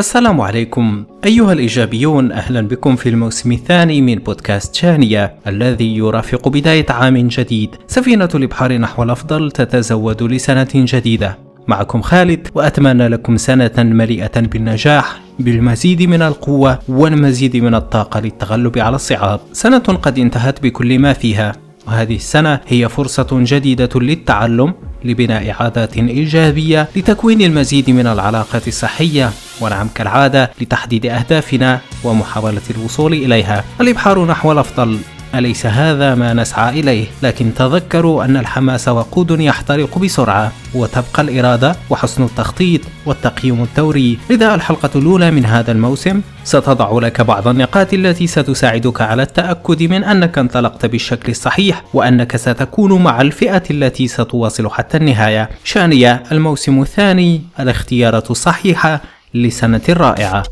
السلام عليكم. أيها الإيجابيون أهلا بكم في الموسم الثاني من بودكاست شانية الذي يرافق بداية عام جديد. سفينة الإبحار نحو الأفضل تتزود لسنة جديدة. معكم خالد وأتمنى لكم سنة مليئة بالنجاح بالمزيد من القوة والمزيد من الطاقة للتغلب على الصعاب. سنة قد انتهت بكل ما فيها. وهذه السنة هي فرصة جديدة للتعلم لبناء عادات إيجابية لتكوين المزيد من العلاقات الصحية ونعم كالعادة لتحديد أهدافنا ومحاولة الوصول إليها. الإبحار نحو الأفضل. أليس هذا ما نسعى إليه؟ لكن تذكروا أن الحماس وقود يحترق بسرعة وتبقى الإرادة وحسن التخطيط والتقييم الدوري. لذا الحلقة الأولى من هذا الموسم ستضع لك بعض النقاط التي ستساعدك على التأكد من أنك انطلقت بالشكل الصحيح وأنك ستكون مع الفئة التي ستواصل حتى النهاية. شانية الموسم الثاني الاختيارات الصحيحة لسنة رائعة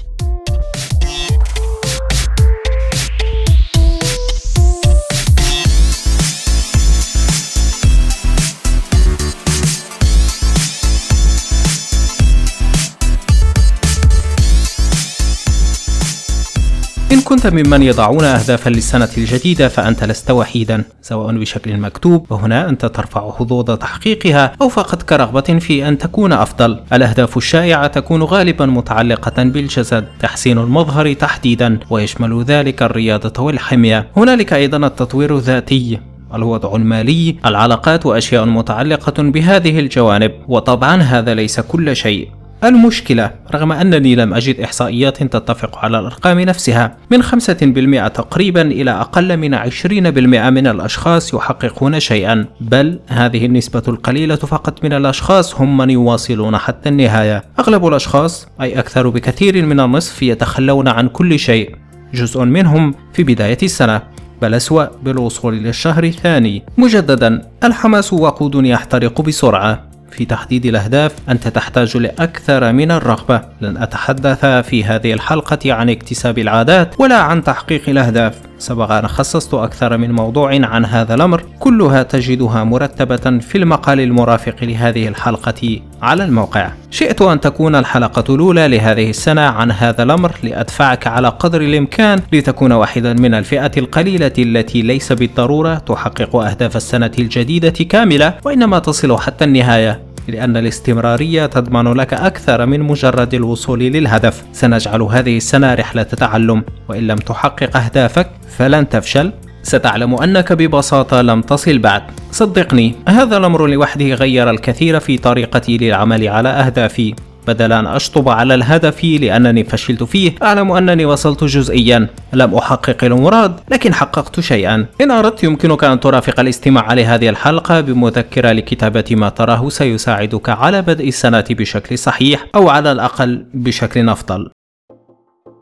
كنت ممن يضعون أهدافا للسنة الجديدة فأنت لست وحيدا سواء بشكل مكتوب وهنا أنت ترفع حظوظ تحقيقها أو فقط كرغبة في أن تكون أفضل. الأهداف الشائعة تكون غالبا متعلقة بالجسد تحسين المظهر تحديدا ويشمل ذلك الرياضة والحمية. هنالك أيضا التطوير الذاتي الوضع المالي العلاقات واشياء متعلقة بهذه الجوانب وطبعا هذا ليس كل شيء. المشكلة رغم أنني لم أجد إحصائيات تتفق على الأرقام نفسها من 5% تقريبا إلى أقل من 20% من الأشخاص يحققون شيئا. بل هذه النسبة القليلة فقط من الأشخاص هم من يواصلون حتى النهاية. أغلب الأشخاص أي أكثر بكثير من النصف يتخلون عن كل شيء. جزء منهم في بداية السنة بل أسوأ بالوصول إلى الشهر الثاني. مجددا الحماس وقود يحترق بسرعة. في تحديد الأهداف أنت تحتاج لأكثر من الرغبة. لن أتحدث في هذه الحلقة عن اكتساب العادات ولا عن تحقيق الأهداف. سبق أن خصصت أكثر من موضوع عن هذا الأمر كلها تجدها مرتبة في المقال المرافق لهذه الحلقة على الموقع. شئت أن تكون الحلقة الأولى لهذه السنة عن هذا الأمر لأدفعك على قدر الإمكان لتكون واحدا من الفئة القليلة التي ليس بالضرورة تحقق أهداف السنة الجديدة كاملة وإنما تصل حتى النهاية. لأن الاستمرارية تضمن لك أكثر من مجرد الوصول للهدف. سنجعل هذه السنة رحلة تعلم. وإن لم تحقق أهدافك فلن تفشل. ستعلم أنك ببساطة لم تصل بعد. صدقني هذا الأمر لوحده غير الكثير في طريقتي للعمل على أهدافي. بدل أن أشطب على الهدف لأنني فشلت فيه. أعلم أنني وصلت جزئيا. لم أحقق المراد لكن حققت شيئا. إن أردت يمكنك أن ترافق الاستماع لهذه الحلقة بمذكرة لكتابة ما تراه سيساعدك على بدء السنة بشكل صحيح أو على الأقل بشكل أفضل.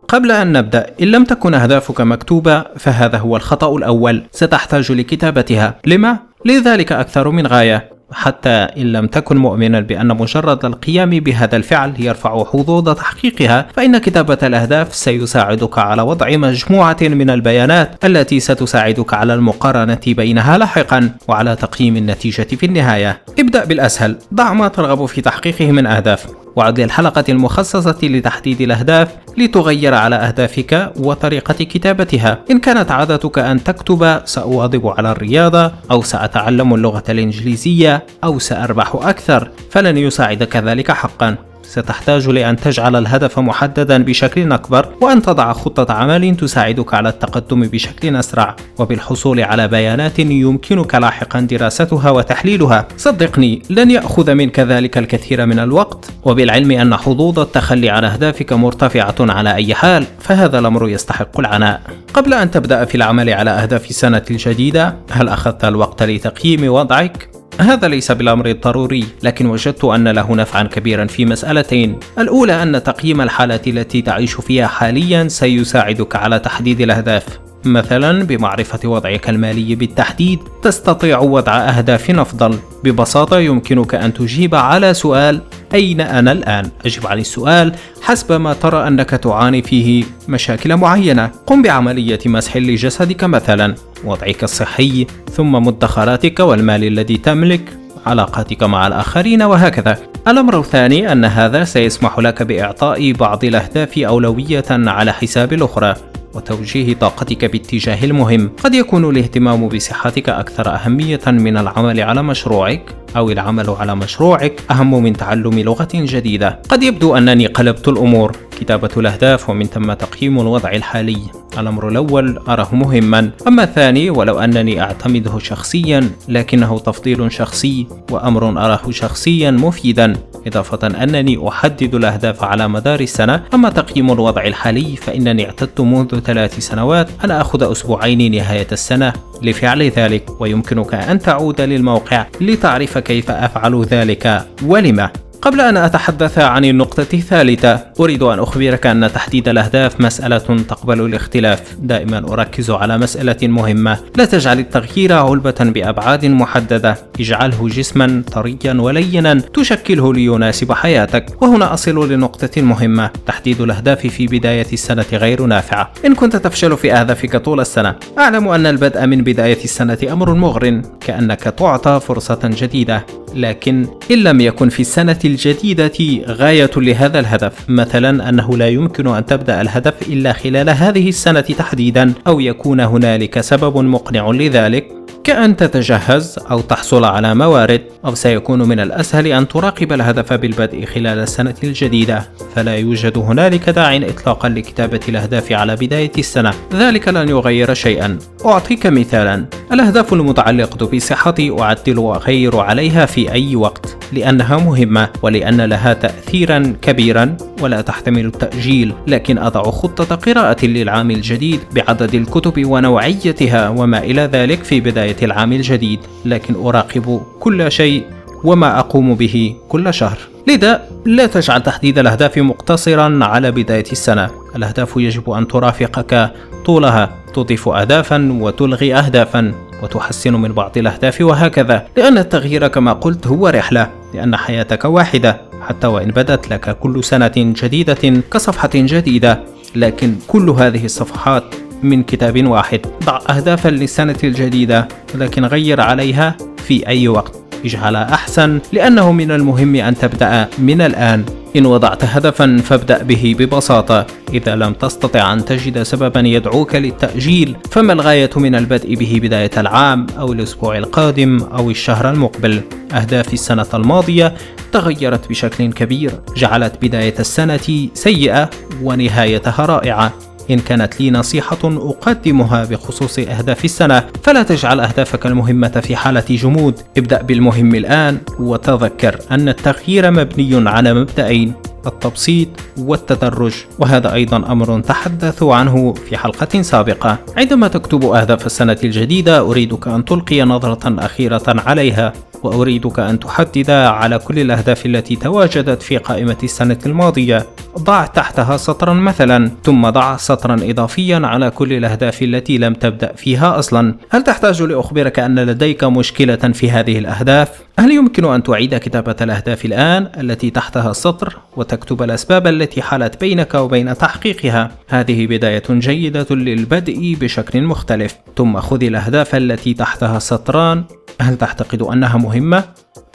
قبل أن نبدأ إن لم تكن أهدافك مكتوبة فهذا هو الخطأ الأول. ستحتاج لكتابتها. لما؟ لذلك أكثر من غاية. حتى إن لم تكن مؤمنا بأن مجرد القيام بهذا الفعل يرفع حظوظ تحقيقها فإن كتابة الأهداف سيساعدك على وضع مجموعة من البيانات التي ستساعدك على المقارنة بينها لاحقا وعلى تقييم النتيجة في النهاية. ابدأ بالأسهل. ضع ما ترغب في تحقيقه من أهداف. وعد للحلقة المخصصة لتحديد الأهداف لتغير على أهدافك وطريقة كتابتها. إن كانت عادتك أن تكتب سأواظب على الرياضة أو سأتعلم اللغة الإنجليزية أو سأربح أكثر فلن يساعدك ذلك حقا. ستحتاج لأن تجعل الهدف محددا بشكل أكبر وأن تضع خطة عمل تساعدك على التقدم بشكل أسرع. وبالحصول على بيانات يمكنك لاحقا دراستها وتحليلها. صدقني لن يأخذ منك ذلك الكثير من الوقت. وبالعلم أن حظوظ التخلي عن أهدافك مرتفعة على أي حال فهذا الأمر يستحق العناء. قبل أن تبدأ في العمل على أهداف السنة الجديدة هل أخذت الوقت لتقييم وضعك؟ هذا ليس بالأمر الضروري لكن وجدت أن له نفعا كبيرا في مسألتين. الأولى أن تقييم الحاله التي تعيش فيها حاليا سيساعدك على تحديد الأهداف. مثلا بمعرفة وضعك المالي بالتحديد تستطيع وضع أهداف أفضل. ببساطة يمكنك أن تجيب على سؤال أين أنا الآن؟ أجب عن السؤال حسب ما ترى أنك تعاني فيه مشاكل معينة. قم بعملية مسح لجسدك مثلا وضعك الصحي ثم مدخراتك والمال الذي تملك علاقاتك مع الآخرين وهكذا. الأمر الثاني أن هذا سيسمح لك بإعطاء بعض الأهداف أولوية على حساب الأخرى. وتوجيه طاقتك باتجاه المهم. قد يكون الاهتمام بصحتك أكثر أهمية من العمل على مشروعك أو العمل على مشروعك أهم من تعلم لغة جديدة. قد يبدو أنني قلبت الأمور. كتابة الأهداف ومن ثم تقييم الوضع الحالي. الأمر الأول أراه مهما. أما الثاني ولو أنني أعتمده شخصيا لكنه تفضيل شخصي وأمر أراه شخصيا مفيدا. إضافة أنني أحدد الأهداف على مدار السنة. أما تقييم الوضع الحالي فإنني اعتدت منذ ثلاث سنوات أن أخذ أسبوعين نهاية السنة. لفعل ذلك ويمكنك أن تعود للموقع لتعرف كيف أفعل ذلك. ولما؟ قبل أن أتحدث عن النقطة الثالثة أريد أن أخبرك أن تحديد الأهداف مسألة تقبل الاختلاف. دائما أركز على مسألة مهمة. لا تجعل التغيير علبة بأبعاد محددة. اجعله جسما طريا ولينا تشكله ليناسب حياتك. وهنا أصل لنقطة مهمة. تحديد الأهداف في بداية السنة غير نافعة. إن كنت تفشل في أهدافك طول السنة أعلم أن البدء من بداية السنة أمر مغر كأنك تعطى فرصة جديدة. لكن إن لم يكن في السنة الجديدة غاية لهذا الهدف مثلا أنه لا يمكن أن تبدأ الهدف إلا خلال هذه السنة تحديدا أو يكون هنالك سبب مقنع لذلك. كأن تتجهز أو تحصل على موارد أو سيكون من الأسهل أن تراقب الهدف بالبدء خلال السنة الجديدة. فلا يوجد هنالك داع إطلاقا لكتابة الأهداف على بداية السنة. ذلك لن يغير شيئا. أعطيك مثالا. الأهداف المتعلقة بصحتي أعدل وأغير عليها في أي وقت لأنها مهمة ولأن لها تأثيرا كبيرا ولا تحتمل التأجيل. لكن أضع خطة قراءة للعام الجديد بعدد الكتب ونوعيتها وما إلى ذلك في بداية العام الجديد لكن أراقب كل شيء وما أقوم به كل شهر. لذا لا تجعل تحديد الأهداف مقتصرا على بداية السنة. الأهداف يجب أن ترافقك. طولها تضيف أهدافا وتلغي أهدافا وتحسن من بعض الأهداف وهكذا لأن التغيير كما قلت هو رحلة لأن حياتك واحدة حتى وإن بدت لك كل سنة جديدة كصفحة جديدة. لكن كل هذه الصفحات من كتاب واحد. ضع أهدافا للسنة الجديدة لكن غير عليها في أي وقت. اجعلها أحسن لأنه من المهم أن تبدأ من الآن. إن وضعت هدفا فابدأ به ببساطة. إذا لم تستطع أن تجد سببا يدعوك للتأجيل فما الغاية من البدء به بداية العام أو الأسبوع القادم أو الشهر المقبل؟ أهداف السنة الماضية تغيرت بشكل كبير. جعلت بداية السنة سيئة ونهايتها رائعة. إن كانت لي نصيحة أقدمها بخصوص أهداف السنة فلا تجعل أهدافك المهمة في حالة جمود. ابدأ بالمهم الآن وتذكر أن التغيير مبني على مبدأين التبسيط والتدرج. وهذا أيضا أمر تحدثوا عنه في حلقة سابقة. عندما تكتب أهداف السنة الجديدة أريدك أن تلقي نظرة أخيرة عليها. وأريدك أن تحدد على كل الأهداف التي تواجدت في قائمة السنة الماضية ضع تحتها سطرا مثلا ثم ضع سطرا إضافيا على كل الأهداف التي لم تبدأ فيها أصلا هل تحتاج لأخبرك أن لديك مشكلة في هذه الأهداف؟ هل يمكن أن تعيد كتابة الأهداف الآن التي تحتها السطر وتكتب الأسباب التي حالت بينك وبين تحقيقها؟ هذه بداية جيدة للبدء بشكل مختلف ثم خذ الأهداف التي تحتها سطران هل تعتقد أنها مهمة؟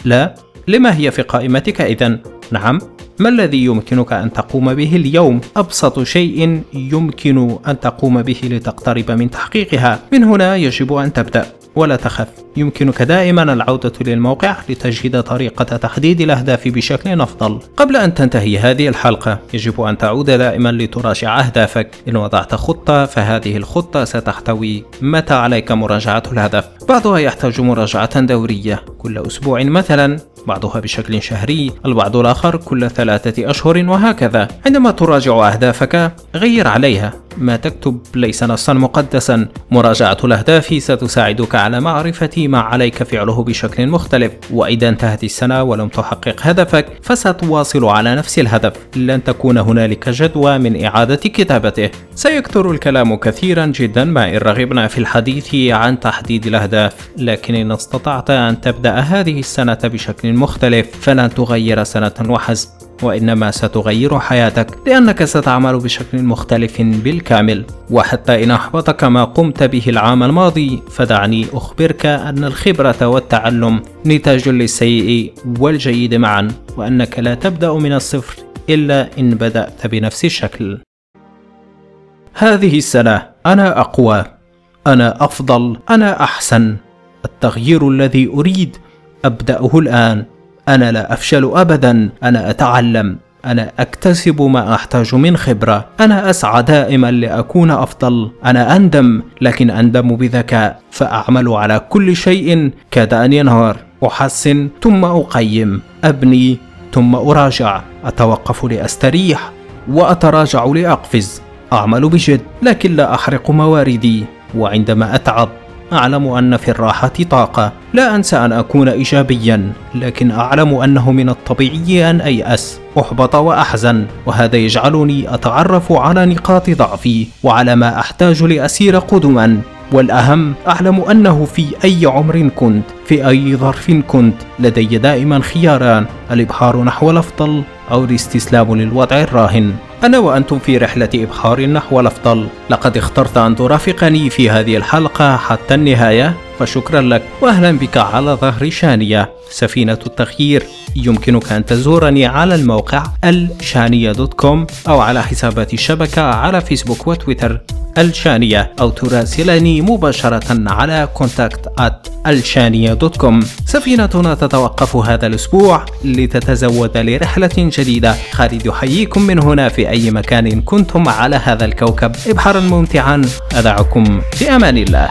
لا؟ لما هي في قائمتك إذا؟ نعم ما الذي يمكنك أن تقوم به اليوم؟ أبسط شيء يمكن أن تقوم به لتقترب من تحقيقها من هنا يجب أن تبدأ ولا تخف يمكنك دائما العودة للموقع لتجهيد طريقة تحديد الأهداف بشكل أفضل. قبل أن تنتهي هذه الحلقة يجب أن تعود دائما لتراجع أهدافك. إن وضعت خطة فهذه الخطة ستحتوي. متى عليك مراجعة الهدف؟ بعضها يحتاج مراجعة دورية. كل أسبوع مثلا بعضها بشكل شهري البعض الآخر كل ثلاثة أشهر وهكذا. عندما تراجع أهدافك غير عليها. ما تكتب ليس نصا مقدسا. مراجعة الأهداف ستساعدك على معرفة ما عليك فعله بشكل مختلف. وإذا انتهت السنة ولم تحقق هدفك فستواصل على نفس الهدف. لن تكون هنالك جدوى من إعادة كتابته. سيكثر الكلام كثيرا جدا ما إن رغبنا في الحديث عن تحديد الأهداف. لكن إن استطعت أن تبدأ هذه السنة بشكل مختلف فلن تغير سنة وحسب وإنما ستغير حياتك لأنك ستعمل بشكل مختلف بالكامل. وحتى إن أحبطك ما قمت به العام الماضي فدعني أخبرك أن الخبرة والتعلم نتاج للسيء والجيد معا وأنك لا تبدأ من الصفر إلا إن بدأت بنفس الشكل. هذه السنة أنا أقوى أنا أفضل أنا أحسن. التغيير الذي أريد أبدأه الآن. أنا لا أفشل أبدا أنا أتعلم أنا أكتسب ما أحتاج من خبرة أنا أسعى دائما لأكون أفضل أنا أندم لكن أندم بذكاء فأعمل على كل شيء كاد أن ينهار أحسن ثم أقيم أبني ثم أراجع أتوقف لأستريح وأتراجع لأقفز أعمل بجد لكن لا أحرق مواردي وعندما أتعب أعلم أن في الراحة طاقة. لا أنسى أن أكون إيجابيا لكن أعلم أنه من الطبيعي أن أيأس أحبط وأحزن وهذا يجعلني أتعرف على نقاط ضعفي وعلى ما أحتاج لأسير قدما. والأهم أعلم أنه في أي عمر كنت في أي ظرف كنت لدي دائما خياران الإبحار نحو الأفضل أو الاستسلام للوضع الراهن. أنا وأنتم في رحلة إبحار نحو الأفضل لقد اخترت أن ترافقني في هذه الحلقة حتى النهاية. فشكرا لك وأهلا بك على ظهر شانية. سفينة التغيير. يمكنك أن تزورني على الموقع الشانية دوت كوم أو على حسابات الشبكة على فيسبوك وتويتر. الشانية. أو تراسلني مباشرة على contact الشانية دوت كوم. سفينتنا تتوقف هذا الأسبوع لتتزود لرحلة جديدة. خالد يحييكم من هنا في أي مكان كنتم على هذا الكوكب. إبحارا ممتعا. أدعكم في أمان الله.